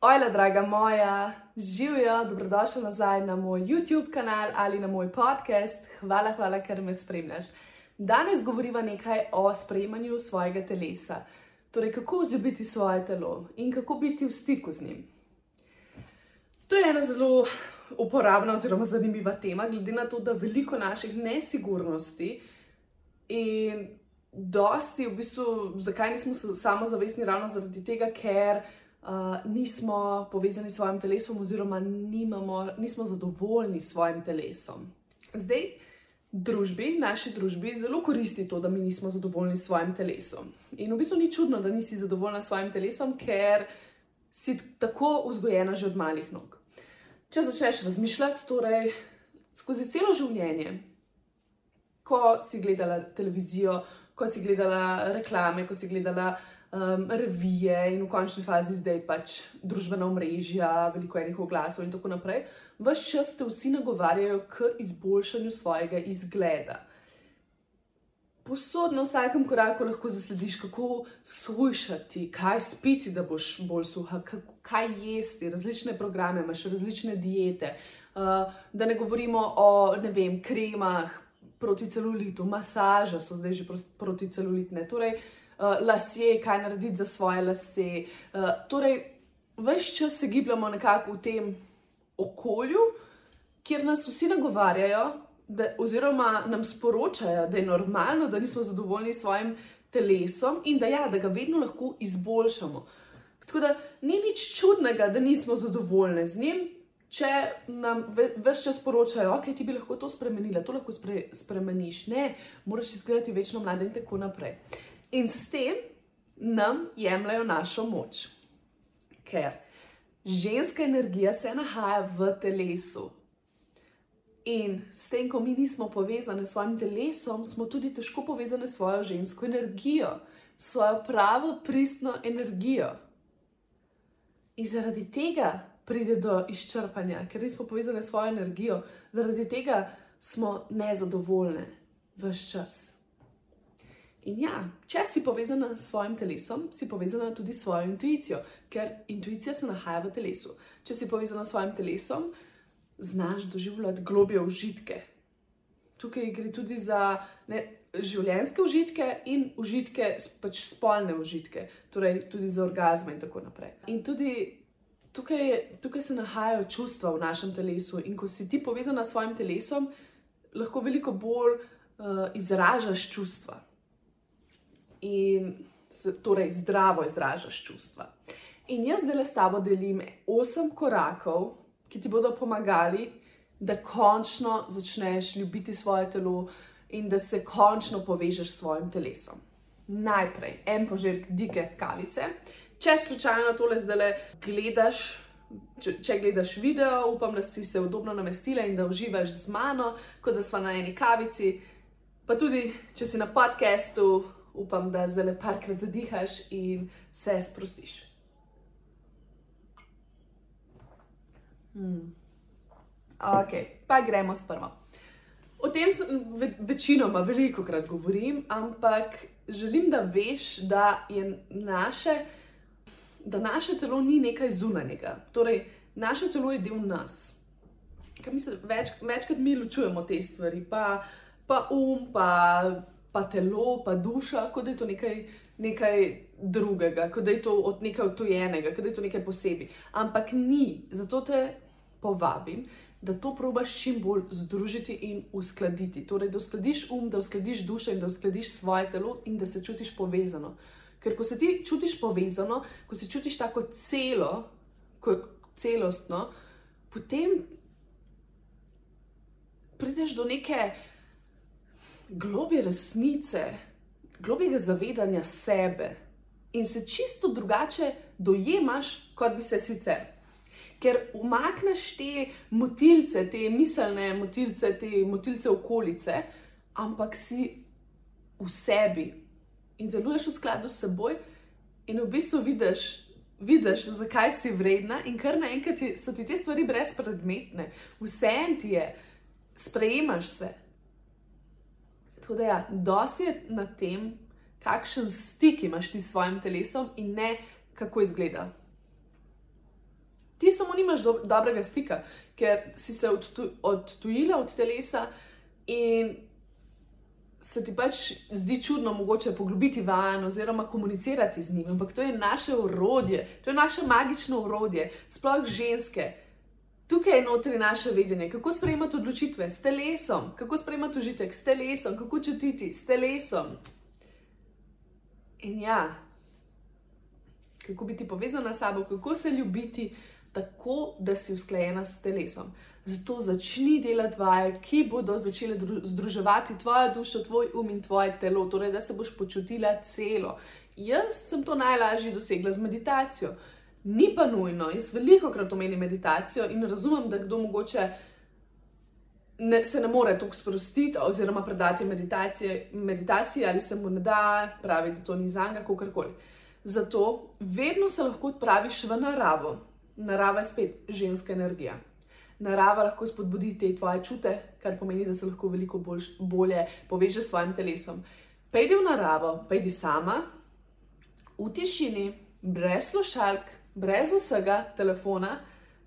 Ojla, draga moja, živijo, dobrodošla nazaj na moj YouTube kanal ali na moj podcast. Hvala, hvala, ker me spremljaš. Danes govoriva nekaj o sprejemanju svojega telesa. Torej, kako vzljubiti svoje telo in kako biti v stiku z njim. To je ena zelo uporabna oziroma zanimiva tema, glede na to, da veliko naših nesigurnosti in dosti v bistvu, zakaj nismo samozavestni, ravno zaradi tega, ker nismo povezani s svojim telesom, oziroma nimamo, nismo zadovoljni s svojim telesom. Zdaj, družbi, naši družbi, zelo koristi to, da mi nismo zadovoljni s svojim telesom. In v bistvu ni čudno, da nisi zadovoljna s svojim telesom, ker si tako vzgojena že od malih nog. Če začneš razmišljati, torej skozi celo življenje, ko si gledala televizijo, ko si gledala reklame, ko si gledala um, revije in v končni fazi zdaj pač družbena omrežja, veliko enih oglasov in tako naprej, vse čas te vsi nagovarjajo k izboljšanju svojega izgleda. Posod na vsakem koraku lahko zaslediš, kako slušati, kaj spiti, da boš bolj suha, kaj jesti, različne programe, imaš različne diete. Uh, da ne govorimo o ne vem, kremah proti celulitu, masaža so zdaj že proti celulitne. Torej, uh, lasje, kaj narediti za svoje lase. Uh, torej, vse čas se gibljamo nekako v tem okolju, kjer nas vsi nagovarjajo, da, oziroma nam sporočajo, da je normalno, da nismo zadovoljni s svojim telesom in da, ja, da ga vedno lahko izboljšamo. Tako da ni nič čudnega, da nismo zadovoljni z njim. Če nam več čas poročajo, da okay, ti bi lahko to spremenila, to lahko spre, spremeniš, ne, moraš izgledati večno mlade in tako naprej. In s tem nam jemljajo našo moč. Ker ženska energija se nahaja v telesu. In s tem, ko mi nismo povezani s svojim telesom, smo tudi težko povezani s svojo žensko energijo, svojo pravo, pristno energijo. In zaradi tega pride do izčrpanja, ker nismo povezani s svojo energijo, zaradi tega smo nezadovoljni vse čas. In ja, če si povezana s svojim telesom, si povezana tudi s svojo intuicijo, ker intuicija se nahaja v telesu. Če si povezana s svojim telesom, znaš doživljati globje užitke. Tukaj gre tudi za ne, življenjske užitke in užitke, pač spolne užitke, torej tudi za orgazme in tako naprej. In tudi tukaj, tukaj se nahajajo čustva v našem telesu, in ko si ti povezana s svojim telesom, lahko veliko bolj uh, izražaš čustva in torej zdravo izražaš čustva. In jaz zdaj s tabo delim osem korakov, ki ti bodo pomagali, da končno začneš ljubiti svoje telo in da se končno povežeš s svojim telesom. Najprej en požirk dike kavice. Če slučajno tole zdaj gledaš, če, če gledaš video, upam, da si se udobno namestila in da uživaš z mano, kot da smo na eni kavici. Pa tudi, če si na podkastu, upam, da zdaj le parkrat zadihaš in se sprostiš. Hmm. Ok, pa gremo s prvo. O tem sem ve večinoma veliko krat govorim, ampak želim, da veš, da je naše, da naše telo ni nekaj zunanjega. Torej, naše telo je del nas. Mislim, več, večkrat mi ločujemo te stvari, pa, pa um, pa pa telo, pa duša, kot da je to nekaj, nekaj drugega, kot da je to od nekaj odtujenega, kot da je to nekaj posebej. Ampak ni, zato te povabim, da to probaš čim bolj združiti in uskladiti. Torej, da uskladiš um, da uskladiš dušo in da uskladiš svoje telo in da se čutiš povezano. Ker ko se ti čutiš povezano, ko se čutiš tako celo, ko, celostno, potem prideš do neke globje resnice, globjega zavedanja sebe in se čisto drugače dojemaš, kot bi se sicer. Ker umakneš te motilce, te miselne motilce, te motilce okolice, ampak si v sebi in deluješ v skladu s seboj, in v bistvu vidiš, vidiš zakaj si vredna, in kar naenkrat so ti te stvari brezpredmetne, vse en ti je, sprejemaš se. Tako da, ja, dosti je na tem, kakšen stik imaš ti s svojim telesom in ne kako izgleda. Ti samo nimaš do, dobrega stika, ker si se odtujila od telesa in se ti pač zdi čudno, mogoče poglobiti van oziroma komunicirati z njim. Ampak to je naše urodje, to je naše magično urodje, sploh ženske. Tukaj je notri naše vedenje, kako sprejemati odločitve? S telesom, kako sprejemati užitek? S telesom, kako čutiti? S telesom. In ja, kako biti povezana s sabo, kako se ljubiti tako, da si usklajena s telesom. Zato začni delati vaje, ki bodo začele združevati tvojo dušo, tvoj um in tvoje telo, torej da se boš počutila celo. Jaz sem to najlažje dosegla z meditacijo. Ni pa nujno, jaz veliko krat omenim meditacijo in razumem, da kdo mogoče ne, se ne more tako sprostiti oziroma predati meditaciji ali se mu ne da, pravi, da to ni za njega, kako koli. Zato vedno se lahko odpraviš v naravo. Narava je spet ženska energija. Narava lahko spodbudi te tvoje čute, kar pomeni, da se lahko veliko bolj, bolje povežeš s svojim telesom. Pejdi v naravo, pejdi sama, v tišini, brez slušalk, brez vsega telefona,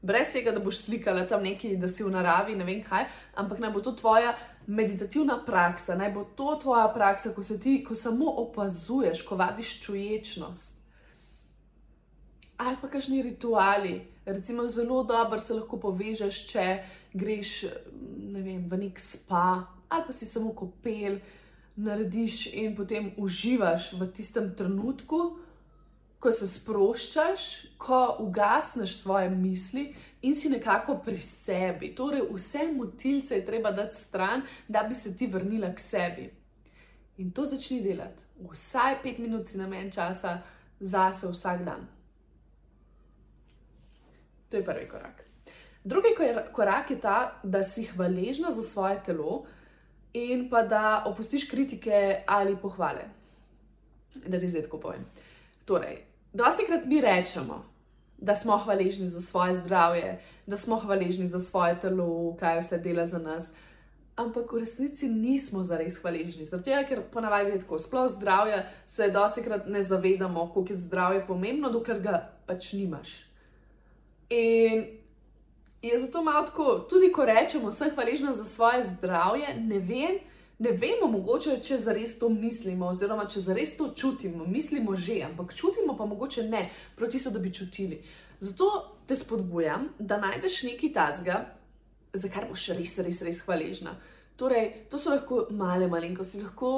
brez tega, da boš slikala tam nekaj, da si v naravi, ne vem kaj, ampak naj bo to tvoja meditativna praksa, naj bo to tvoja praksa, ko se ti, ko samo opazuješ, ko vadiš čuječnost. Ali pa kakšni rituali, recimo zelo dobro se lahko povežeš, če greš ne vem, v nek spa ali pa si samo kopel, narediš in potem uživaš v tistem trenutku, ko se sproščaš, ko ugasneš svoje misli in si nekako pri sebi. Torej, vse motilce je treba dati stran, da bi se ti vrnila k sebi. In to začni delati. Vsaj pet minut si namen časa zase vsak dan. To je prvi korak. Drugi korak je ta, da si hvaležna za svoje telo in pa da opustiš kritike ali pohvale. Da ti zdaj tako povem. Torej, Dosti krat mi rečemo, da smo hvaležni za svoje zdravje, da smo hvaležni za svoje telo, kaj vse dela za nas. Ampak v resnici nismo zares hvaležni. Zato, ker ponavadi je tako, sploh zdravje se dosti krat ne zavedamo, koliko je zdravje pomembno, dokler ga pač nimaš. In je zato malo tako, tudi ko rečemo, sem hvaležna za svoje zdravje, ne vem, ne vemo, mogoče, če zares to mislimo, oziroma če zares to čutimo. Mislimo že, ampak čutimo pa mogoče ne, proti so, da bi čutili. Zato te spodbujam, da najdeš nekaj tazga, za kar boš res, res, res hvaležna. Torej, to so lahko male malenkosti, lahko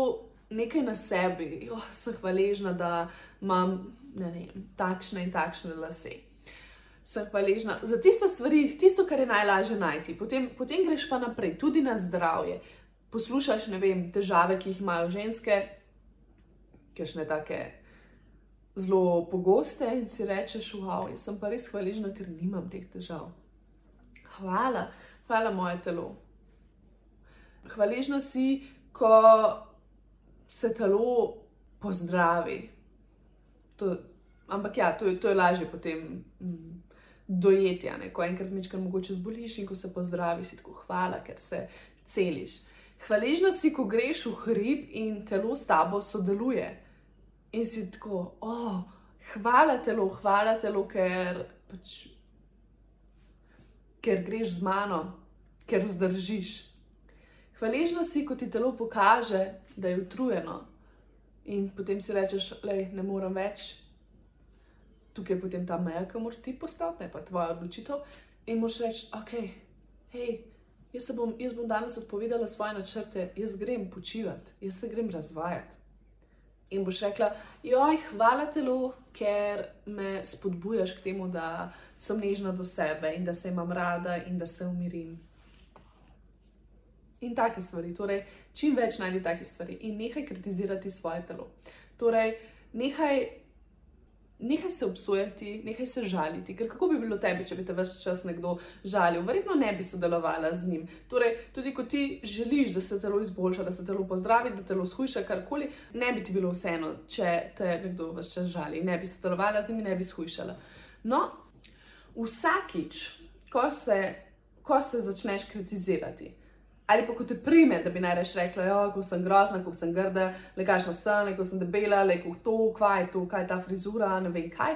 nekaj na sebi, jo, sem hvaležna, da imam vem, takšne in takšne lase. Sem hvaležna za tiste stvari, tisto, kar je najlažje najti. Potem, potem greš pa naprej, tudi na zdravje poslušaš, ne vem, težave, ki jih imajo ženske, ki so ne tako zelo pogoste, in si rečeš, wow, jaz sem pa res hvaležna, ker nimam teh težav. Hvala, hvala moje telo. Hvaležna si, ko se telo pozdravi. To, ampak ja, to, to je lažje potem. Mm, Dojeti, ko enkrat mečkaj mogoče zboliš in ko se pozdraviš, tako hvala, ker se celiš. Hvaležna si, ko greš v hrib in telo s tabo sodeluje. In si tako, oh, hvala telo, hvala telo, ker, pač, ker greš z mano, ker zdržiš. Hvaležna si, ko ti telo pokaže, da je utrujeno. In potem si rečeš, da ne morem več. Tukaj je potem ta meja, ki moraš ti postaviti, ne pa tvoja odločitev. In moš reči, ok, hej jaz, bom, jaz bom danes odpovedala svoje načrte, jaz grem počivati, jaz se grem razvajati. In boš rekla, joj, hvala telo, ker me spodbujaš k temu, da sem nežna do sebe in da se imam rada in da se umirim. In take stvari, torej, čim več najdi take stvari in nehaj kritizirati svoje telo. Torej, nehaj nehaj se obsojati, nehaj se žaliti. Ker kako bi bilo tebi, če bi te vse čas nekdo žalil? Verjetno ne bi sodelovala z njim. Torej, tudi ko ti želiš, da se telo izboljša, da se telo pozdravi, da telo shujša karkoli, ne bi ti bilo vseeno, če te nekdo vse čas žali. Ne bi sodelovala z njim ne bi shujšala. No, vsakič, ko se, ko se začneš kritizirati ali pa ko te prime, da bi najraš rekla, da ja, sem grozna, ko sem grda, le kakšna sem, ko sem debela, le kako to, kaj je to, kaj je ta frizura, ne vem kaj.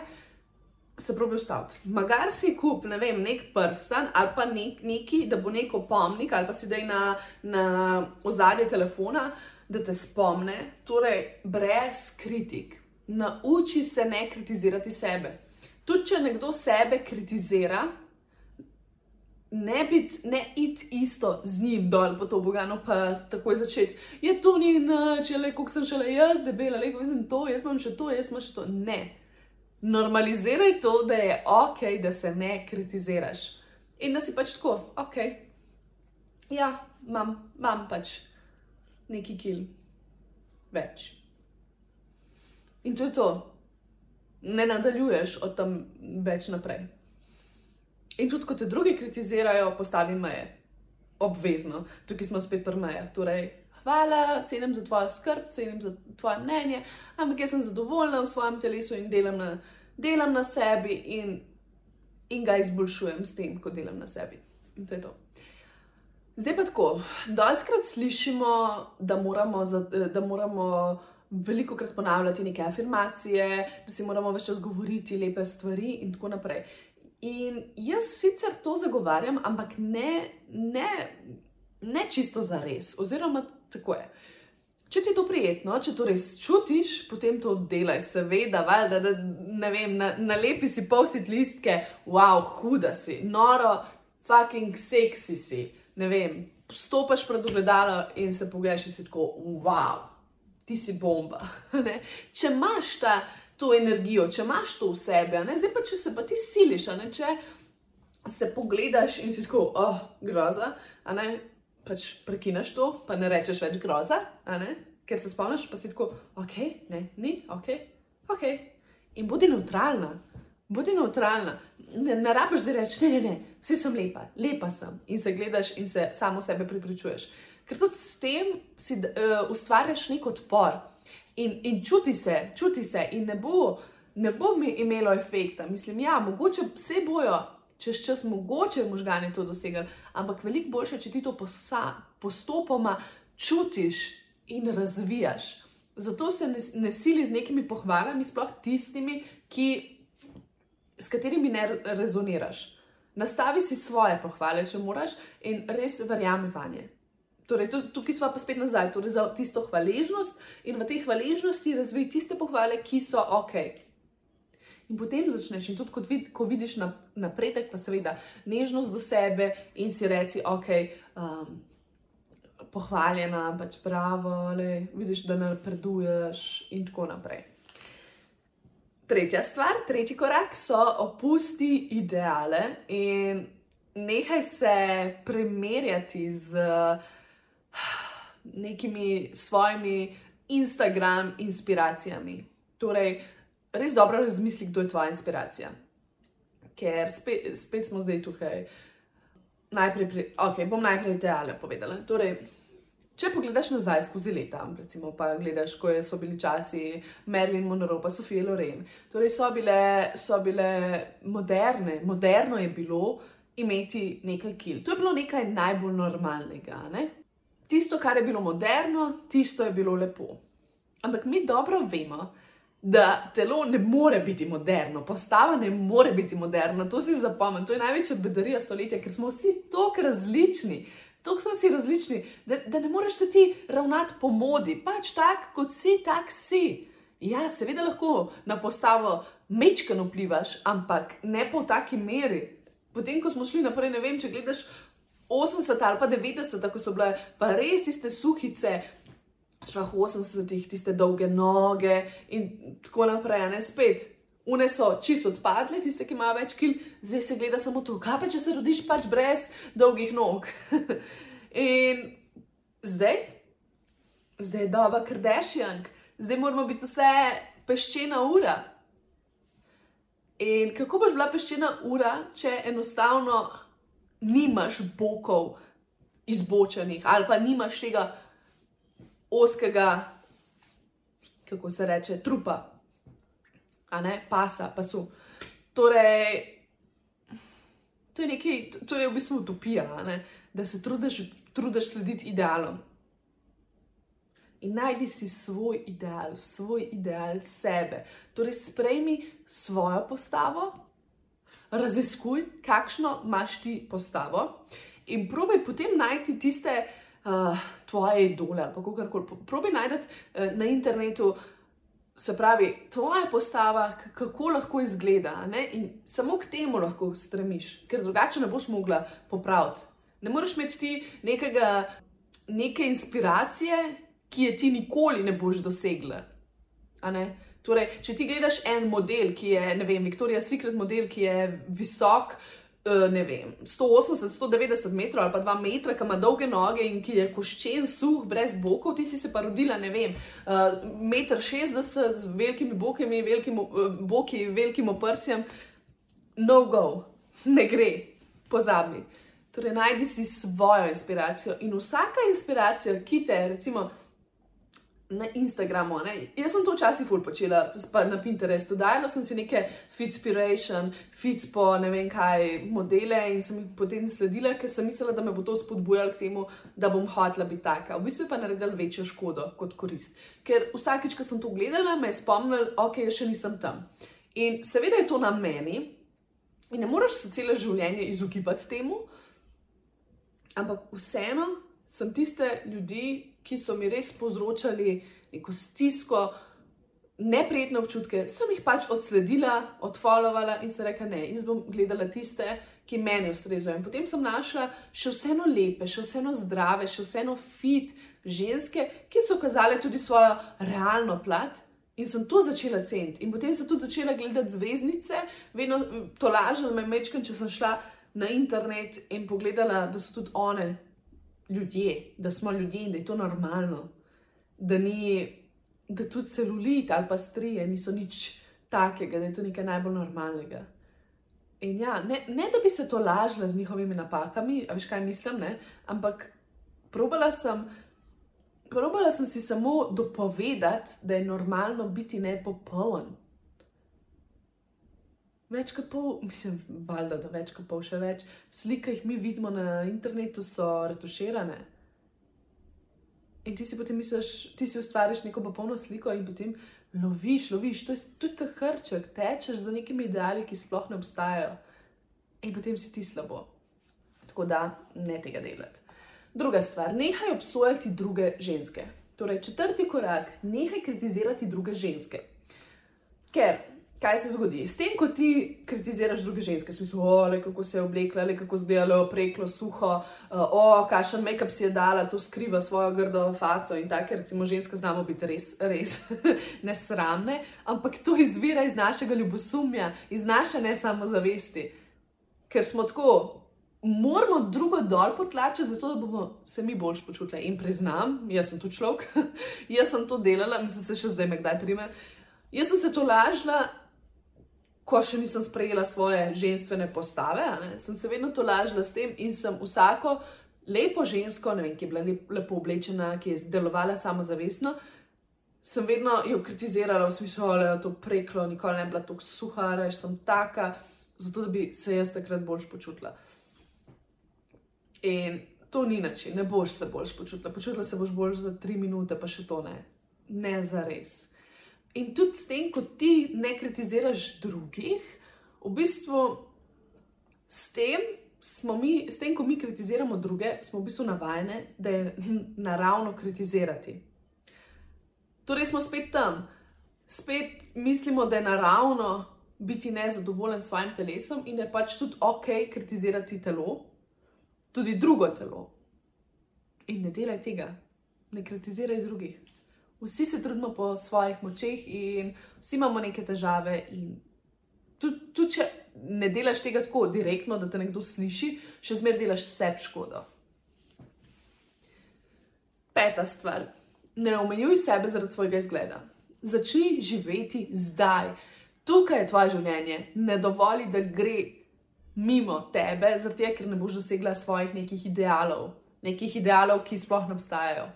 Se pravi, ustaviti. Magar si kup, ne vem, nek prsten ali pa nek, neki, da bo neko pomnik ali pa si daj na, na ozadje telefona, da te spomne, torej brez kritik. Nauči se ne kritizirati sebe. Tudi če nekdo sebe kritizira, ne biti, ne iti isto z njim dol po to bogano, pa takoj začeti. Je to ni nič, le kako sem šele jaz, debela, le kako sem to, jaz imam še to, jaz imam še to. Ne. Normaliziraj to, da je ok, da se ne kritiziraš. In da si pač tako, ok. Ja, imam, imam pač neki kil več. In to je to. Ne nadaljuješ od tam več naprej. In tudi, ko te drugi kritizirajo, postavi meje. Obvezno, tukaj smo spet pri mejah. Torej, hvala, cenim za tvojo skrb, cenim za tvoje mnenje, ampak jaz sem zadovoljna v svojem telesu in delam na, delam na sebi in, in ga izboljšujem s tem, ko delam na sebi. In to je to. Zdaj pa tako, doskrat slišimo, da moramo, da moramo veliko krat ponavljati neke afirmacije, da si moramo več čas govoriti lepe stvari in tako naprej. In jaz sicer to zagovarjam, ampak ne, ne, ne čisto za res, oziroma tako je. Če ti je to prijetno, če to res čutiš, potem to delaj, seveda, valjda, da ne vem, na, nalepi si povsit listke, wow, huda si, noro, fucking seksi si, ne vem, stopaš pred ogledalo in se pogledaš in si tako, wow, ti si bomba. če imaš ta to energijo, če imaš to v sebi, zdaj pa če se pa ti siliš, ne? če se pogledaš in si tako, oh, groza, ne? pač prekineš to, pa ne rečeš več groza, ker se spomniš, pa si tako, ok, ne, ni, ok, ok. In bodi neutralna, bodi neutralna. Ne, ne rabiš zdaj reči, ne, ne, ne, vsi sem lepa, lepa sem. In se gledaš in se samo sebe pripričuješ. Ker tudi s tem si uh, ustvarjaš nek odpor. In, in čuti se, čuti se, in ne bo, ne bo mi imelo efekta. Mislim, ja, mogoče vse bojo, čez čas, mogoče možgani to dosegali, ampak veliko boljše, če ti to posa, postopoma čutiš in razvijaš. Zato se ne, ne sili z nekimi pohvalami, sploh tistimi, ki, s katerimi ne rezoniraš. Nastavi si svoje pohvale, če moraš, in res verjami vanje. Torej, tukaj smo pa spet nazaj, torej za tisto hvaležnost in v tej hvaležnosti razvij tiste pohvale, ki so ok. In potem začneš, in tudi ko, vid, ko vidiš napredek, pa seveda nežnost do sebe in si reci, ok, um, pohvaljena, pač pravo, le, vidiš, da napreduješ in tako naprej. Tretja stvar, tretji korak so opusti ideale in nehaj se primerjati z nekimi svojimi Instagram inspiracijami. Torej, res dobro razmisli, kdo je tvoja inspiracija. Ker spet, spet smo zdaj tukaj. Najprej, pri, ok, bom najprej ideale povedala. Torej, če pogledaš nazaj skozi leta, recimo, pa gledaš, ko so bili časi Marilyn Monroe, pa Sofija Loren, torej so bile, so bile moderne, moderno je bilo imeti nekaj kil. To je bilo nekaj najbolj normalnega. Ne? Tisto, kar je bilo moderno, tisto je bilo lepo. Ampak mi dobro vemo, da telo ne more biti moderno, postava ne more biti moderna, to si zapomnim, to je največja bedarija stoletja, ker smo vsi tako različni. Tako smo si različni, da, da ne moreš se ti ravnati po modi, pač tak, kot si, tak si. Ja, seveda lahko na postavo mečkano vplivaš, ampak ne pa v taki meri. Potem, ko smo šli naprej, ne vem, če gledaš 80 ali pa 90, tako so bile pa res tiste suhice, sploh 80-ih, tiste dolge noge in tako naprej, ne spet. Une so čisto odpadle, tiste, ki imajo več kil, zdaj se gleda samo to, kaj pa če se rodiš pač brez dolgih nog. in zdaj, zdaj je doba krdešjank, zdaj moramo biti vse peščena ura. In kako boš bila peščena ura, če enostavno nimaš bokov izbočenih ali pa nimaš tega oskega, kako se reče, trupa, a ne pasa, pasu. Torej, to je nekaj, to je v bistvu utopija, da se trudiš, trudiš slediti idealom. In najdi si svoj ideal, svoj ideal sebe. Torej, sprejmi svojo postavo, raziskuj, kakšno imaš ti postavo, in probi potem najti tiste uh, tvoje idole, ali kako koli. Probi najti uh, na internetu, se pravi, tvoja postava, kako lahko izgleda. Ne? In samo k temu lahko stremiš, ker drugače ne boš mogla popraviti. Ne moreš imeti ti nekega, neke inspiracije ki je ti nikoli ne boš dosegla. Torej, če ti gledaš en model, ki je, ne vem, Victoria's Secret model, ki je visok, uh, ne vem, 180, 190 metrov ali pa 2 metra, ki ima dolge noge in ki je koščen, suh, brez bokov, ti si se pa rodila, ne vem, uh, 1,60 m z velikimi bokami, velikim, uh, boki, velikim oprsjem, no go, ne gre, pozabi. Torej, najdi si svojo inspiracijo in vsaka inspiracija, ki te, recimo, na Instagramu. Ne? Jaz sem to včasih ful počela, pa na Pinterestu. Dajala sem si neke fitspiration, fits po ne vem kaj modele in sem jih potem sledila, ker sem mislila, da me bo to spodbujalo k temu, da bom hotela biti taka. V bistvu je pa naredila večjo škodo kot korist. Ker vsakeč, ko sem to gledala, me je spomnil, ok, jaz še nisem tam. In seveda je to na meni in ne moreš se celo življenje izogibati temu, ampak vseeno sem tiste ljudi, ki so mi res povzročali neko stisko, neprijetne občutke, sem jih pač odsledila, odfollovala in se rekla, ne, jaz bom gledala tiste, ki meni ustrezajo. In potem sem našla še vseeno lepe, še vseeno zdrave, še vseeno fit ženske, ki so kazale tudi svojo realno plat. In sem to začela ceniti. In potem sem tudi začela gledati zvezdnice, vedno to lažem, me mečkam, če sem šla na internet in pogledala, da so tudi one ljudje, da smo ljudje in da je to normalno, da ni, da tudi celulit ali pa strije niso nič takega, da je to nekaj najbolj normalnega. In ja, ne, ne da bi se to lažila z njihovimi napakami, a veš kaj mislim, ne? ampak probala sem. Probala sem si samo dopovedati, da je normalno biti nepopoln. Več kot pol, mislim, valjda, da več kot pol, še več slik, ki jih mi vidimo na internetu, so retuširane. In ti si potem misliš, ti si ustvariš neko popolno sliko in potem loviš, loviš, to je tudi ta hrček, tečeš za nekimi ideali, ki sploh ne obstajajo. In potem si ti slabo. Tako da ne tega delati. Druga stvar, nehaj obsojati druge ženske. Torej, četrti korak, nehaj kritizirati druge ženske. Ker kaj se zgodi? S tem, ko ti kritiziraš druge ženske, smislu, oh, kako se je oblekla, ali kako zgledalo, preklo, suho, uh, o, kakšen make-up si je dala, to skriva svojo grdo faco in tako, recimo, ženske znamo biti res, res nesramne, ampak to izvira iz našega ljubosumja, iz naše ne samozavesti, ker smo tako. Moramo drugo dol potlačiti, zato da bomo se mi bolj počutili. In priznam, jaz sem tu človek, jaz sem to delala, mislim, se še zdaj me kdaj prime. Jaz sem se to lažila, ko še nisem sprejela svoje ženstvene postave, sem se vedno to lažila s tem in sem vsako lepo žensko, vem, ki je bila lepo oblečena, ki je delovala samozavestno, sem vedno jo kritizirala v smislu, da je to preklo, nikoli ne bila tako suha, reč sem taka, zato da bi se jaz takrat bolj počutila. In to ni način, ne boš se bolj počutila, počutila se boš bolj za tri minute, pa še to ne, ne za res. In tudi s tem, ko ti ne kritiziraš drugih, v bistvu s tem, mi, s tem ko mi kritiziramo druge, smo v bistvu navajeni, da je naravno kritizirati. Torej smo spet tam, spet mislimo, da je naravno biti nezadovoljen s svojim telesom in da je pač tudi ok kritizirati telo, tudi drugo telo. In ne delaj tega, ne kritiziraj drugih vsi se trudimo po svojih močeh in vsi imamo neke težave. Tudi tud, če ne delaš tega tako direktno, da te nekdo sliši, še zmeraj delaš sebi škodo. Peta stvar. Ne omejuj sebe zaradi svojega izgleda. Začni živeti zdaj. tukaj je tvoje življenje, ne dovoli, da gre mimo tebe, zato ker ne boš dosegla svojih nekih idealov, nekih idealov, ki sploh ne obstajajo.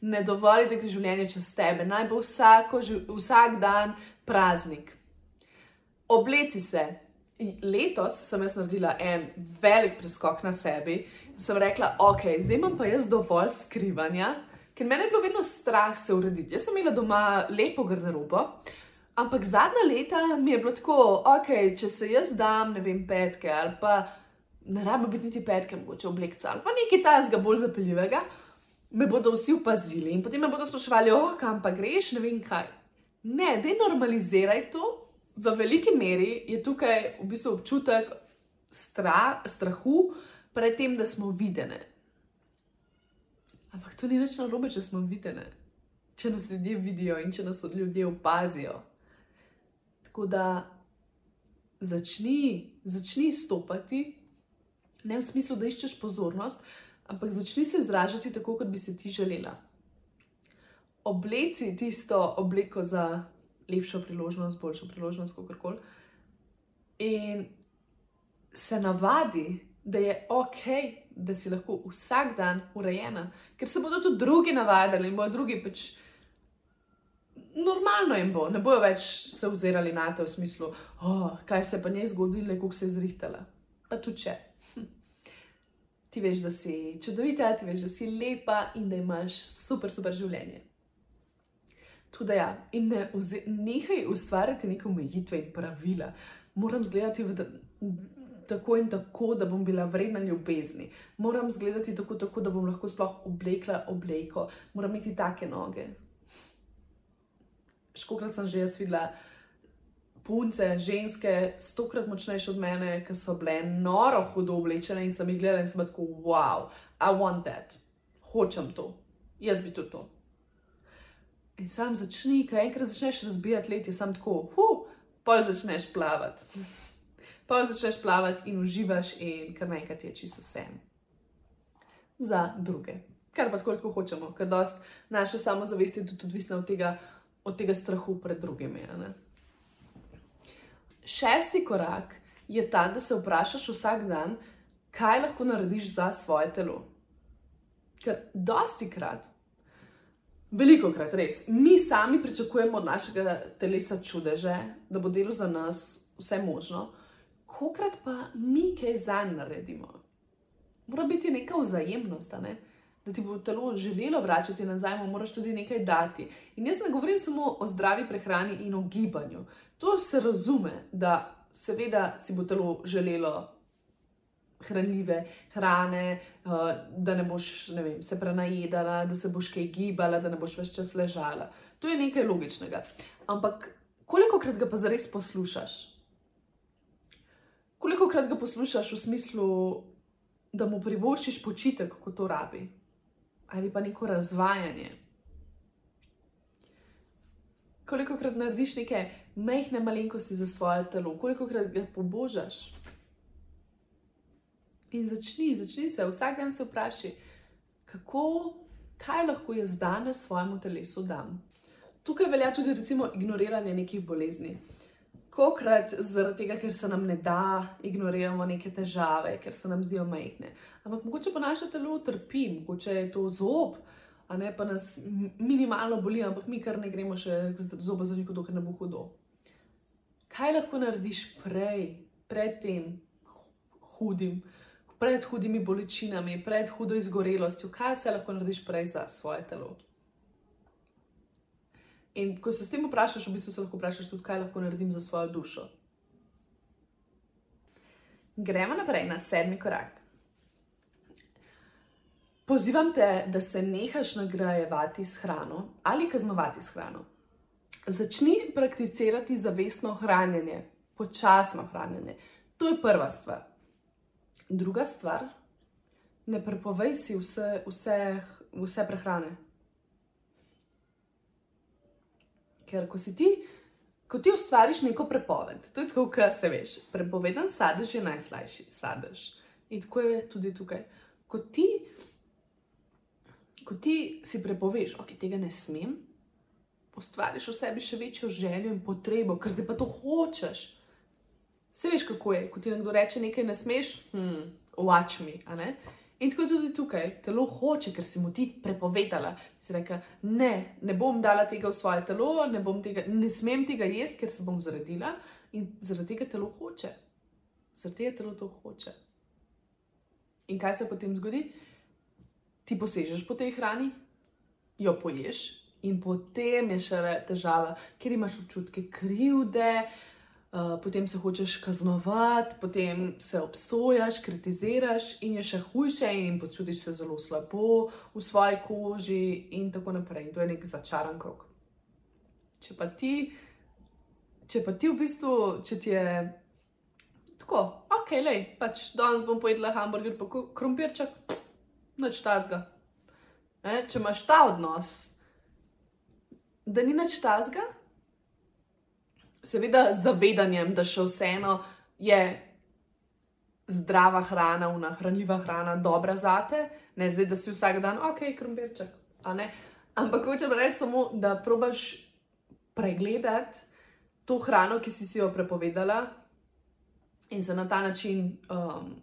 Ne dovoli, da gre življenje čez tebe, naj bo vsako, vsak dan praznik. Obleci se. Letos sem jaz naredila en velik preskok na sebi in sem rekla, ok, zdaj imam pa jaz dovolj skrivanja, ker meni je bilo vedno strah se urediti. Jaz sem imela doma lepo garderobo, ampak zadnja leta mi je bilo tako, ok, če se jaz dam, ne vem, petke ali pa ne rabim biti niti petke, mogoče oblekca ali pa nekaj tajnega, bolj zapeljivega, me bodo vsi opazili in potem me bodo spraševali, oh, kam pa greš, ne vem kaj. Ne, da normaliziraj to. V veliki meri je tukaj v bistvu občutek stra, strahu pred tem, da smo videne. Ampak to ni več narobe, če smo videne, če nas ljudje vidijo in če nas ljudje opazijo. Tako da začni, začni stopati, ne v smislu, da iščeš pozornost, ampak začni se izražati tako, kot bi se ti želela. Obleci tisto obleko za lepšo priložnost, boljšo priložnost, kako koli. In se navadi, da je ok, da si lahko vsak dan urejena, ker se bodo tudi drugi navadili in bodo drugi pač. Normalno jim bo, ne bojo več se ozirali na to v smislu, oh, kaj se pa njej zgodilo, kako se je zrihtala. Pa tudi če. Hm. Ti veš, da si čudovita, ti veš, da si lepa in da imaš super, super življenje. Tudi ja, in ne nehaj ustvarjati neke omejitve in pravila. Moram zgledati v, tako in tako, da bom bila vredna ljubezni. Moram zgledati tako, tako, da bom lahko sploh oblekla obleko. Moram imeti take noge. Škokrat sem že jaz videla punce, ženske, stokrat močnejše od mene, ki so bile noro hudo oblečene in sem jih gledala in sem tako, wow, I want that. Hočem to. Jaz bi tudi to. In sam začni, kaj enkrat začneš razbijati let, je sam tako, huh, pol začneš plavati pa začneš plavati in uživaš, in kar naenkrat je čisto vse. Za druge. Kar pa tako hočemo, ker dost naše samozavesti je tudi odvisno od tega, od tega strahu pred drugimi. Šesti korak je ta, da se vprašaš vsak dan, kaj lahko narediš za svoje telo. Ker dosti krat, veliko krat res, mi sami pričakujemo od našega telesa čudeže, da bo delo za nas vse možno kokrat pa mi kaj za njim naredimo. Mora biti neka vzajemnost, ne? da ti bo telo želelo vračati nazaj, moraš tudi nekaj dati. In jaz ne govorim samo o zdravi prehrani in o gibanju. To se razume, da seveda si bo telo želelo. Hranljive hrane, uh, da ne boš ne vem, se prenajedala, da se boš kaj gibala, da ne boš več čas ležala. To je nekaj logičnega. Ampak koliko krat ga pa zares poslušaš? Koliko krat ga poslušaš v smislu, da mu privoščiš počitek, ko to rabi, ali pa neko razvajanje? Koliko krat narediš neke mehke malenkosti za svoje telo, koliko krat ga pobožaš? In začni, začni se vsak dan se vprašati, kako, kaj lahko jaz danes svojemu telesu dam. Tukaj velja tudi recimo ignoriranje nekih bolezni kokrat zaradi tega, ker se nam ne da, ignoriramo neke težave, ker se nam zdijo majhne. Ampak mogoče pa naše telo trpi, mogoče je to zob, a ne pa nas minimalno boli, ampak mi kar ne gremo še zobo za neko, dokler ne bo hudo. Kaj lahko narediš prej, pred tem hudim, pred hudimi bolečinami, pred hudo izgorelostjo, kaj vse lahko narediš prej za svoje telo? In ko se s tem vprašaš, v bistvu se lahko vprašaš tudi, kaj lahko naredim za svojo dušo. Gremo naprej na sedmi korak. Pozivam te, da se nehaš nagrajevati s hrano ali kaznovati s hrano. Začni prakticirati zavestno hranjenje, počasno hranjenje. To je prva stvar. Druga stvar, ne prepovej si vse, vse, vse prehrane. Ker ko si ti, ko ti ustvariš neko prepoved, to je tako, kot se veš, prepovedan sadež je najslajši sadež. In tako je tudi tukaj. Ko ti, ko ti si prepoveš, ok, tega ne smem, ustvariš v sebi še večjo željo in potrebo, ker zdaj pa to hočeš. Vse veš, kako je, ko ti nekdo reče, nekaj ne smeš, hm, watch me. In tako tudi tukaj, telo hoče, ker si mu ti prepovedala. Si reka, ne, ne bom dala tega v svoje telo, ne, tega, ne smem tega jesti, ker se bom zredila in zaradi tega telo hoče. Zaradi tega telo to hoče. In kaj se potem zgodi? Ti posežeš po tej hrani, jo poješ, in potem je še težava, ker imaš občutke krivde, uh, potem se hočeš kaznovati, potem se obsojaš, kritiziraš in je še hujše, in počutiš se zelo slabo v svoji koži, in tako naprej. In to je nek začaran krok. Če pa ti, če pa ti v bistvu, če ti je tako, ok, le, pač danes bom pojedla hamburger, pa krompirček, noč tazga. E, če imaš ta odnos, da ni noč tazga, seveda zavedanjem, da še vseeno je zdrava hrana, unahranljiva hrana, dobra za te, ne zdaj, da si vsak dan, ok, krompirček. Ampak hočem reči samo, da probaš pregledati to hrano, ki si si jo prepovedala, in se na ta način. Um,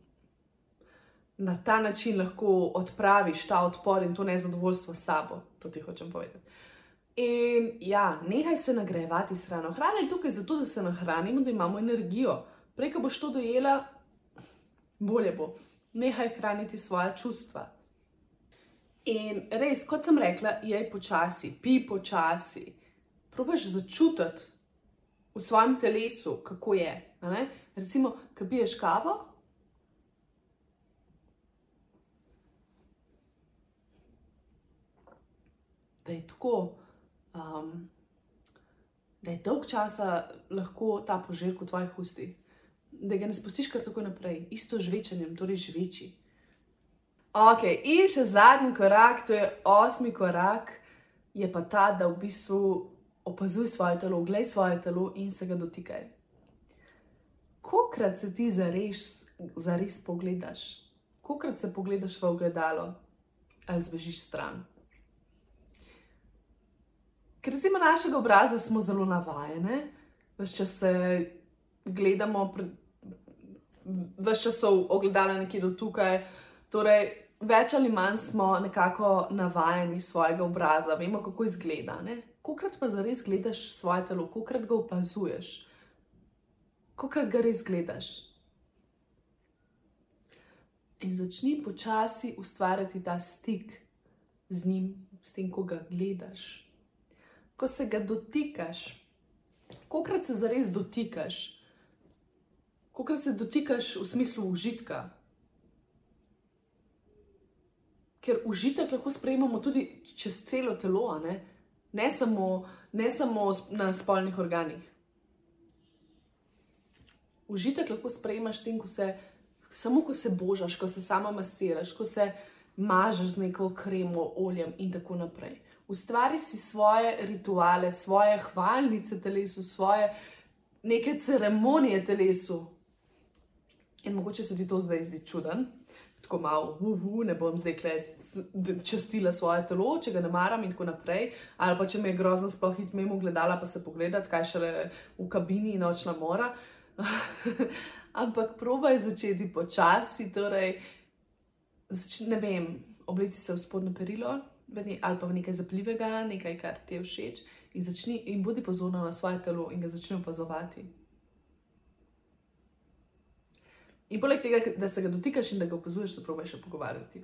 Na ta način lahko odpraviš ta odpor in to nezadovoljstvo s sabo, to ti hočem povedati. In ja, nehaj se nagrajevati s hrano. Hrana je tukaj zato, da se nahranimo, da imamo energijo. Prej, ko boš to dojela, bolje bo. Nehaj hraniti svoje čustva. In res, kot sem rekla, je počasi, pi počasi. Probaš začutiti v svojem telesu, kako je. Recimo, ko piješ kavo. Da je tako um, da je dolg časa lahko ta požirek v tvojih ustih, da ga ne spustiš kar tako naprej, isto žvečenjem, torej žveči. Ok, in še zadnji korak, to je osmi korak, je pa ta, da v bistvu opazuj svoje telo, glej svoje telo in se ga dotikaj. Kokrat se ti zares, zares pogledaš, kokrat se pogledaš v ogledalo ali zbežiš stran. Ker recimo našega obraza smo zelo navajeni, vse čas se gledamo, vse čas so ogledala nekje do tukaj. Torej, več ali manj smo nekako navajeni svojega obraza, vemo, kako izgleda. Kokrat pa zares gledaš svoje telo, kokrat ga opazuješ, kokrat ga res gledaš. In začni počasi ustvarjati ta stik z njim, s tem, ko ga gledaš ko se ga dotikaš, kolikrat se zares dotikaš, kolikrat se dotikaš v smislu užitka. Ker užitek lahko sprejemamo tudi čez celo telo, ne, ne, samo, ne samo na spolnih organih. Užitek lahko sprejemaš tem, ko se, samo ko se božaš, ko se sama masiraš, ko se mažeš z neko kremo, oljem in tako naprej ustvari si svoje rituale, svoje hvalnice telesu, svoje neke ceremonije telesu. In mogoče se ti to zdaj zdi čuden, tako malo, uhu, ne bom zdaj kle častila svoje telo, če ga ne maram in tako naprej. Ali pa če me je grozno sploh hit mimo gledala, pa se pogledati, kaj šele v kabini nočna mora. Ampak probaj začeti počasi, torej, zač, ne vem, obleci se v spodnjo perilo, ali pa v nekaj zapljivega, nekaj, kar ti je všeč, in, začni, in bodi pozorna na svoje telo in ga začni opazovati. In poleg tega, da se ga dotikaš in da ga opazuješ, se probiš še pogovarjati.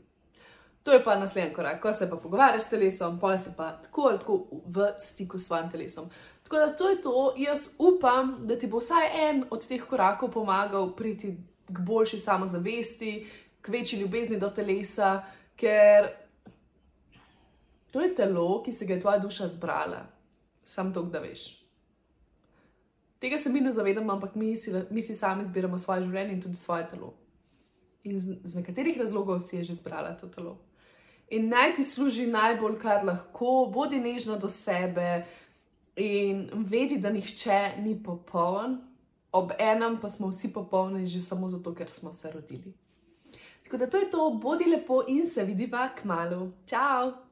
To je pa naslednji korak, ko se pa pogovarjaš s telesom, pa se pa tako ali tako v stiku s svojim telesom. Tako da to je to, jaz upam, da ti bo vsaj en od teh korakov pomagal priti k boljši samozavesti, k večji ljubezni do telesa, ker To je telo, ki se ga je tvoja duša zbrala, samo to, da veš. Tega se mi ne zavedamo, ampak mi si, mi si sami zbiramo svoje življenje in tudi svoje telo. In z, z nekaterih razlogov si je že zbrala to telo. In naj ti služi najbolj, kar lahko, bodi nežna do sebe in vedi, da nihče ni popoln, ob enem pa smo vsi popolni že samo zato, ker smo se rodili. Tako da to je to, bodi lepo in se vidiva k malu. Ciao!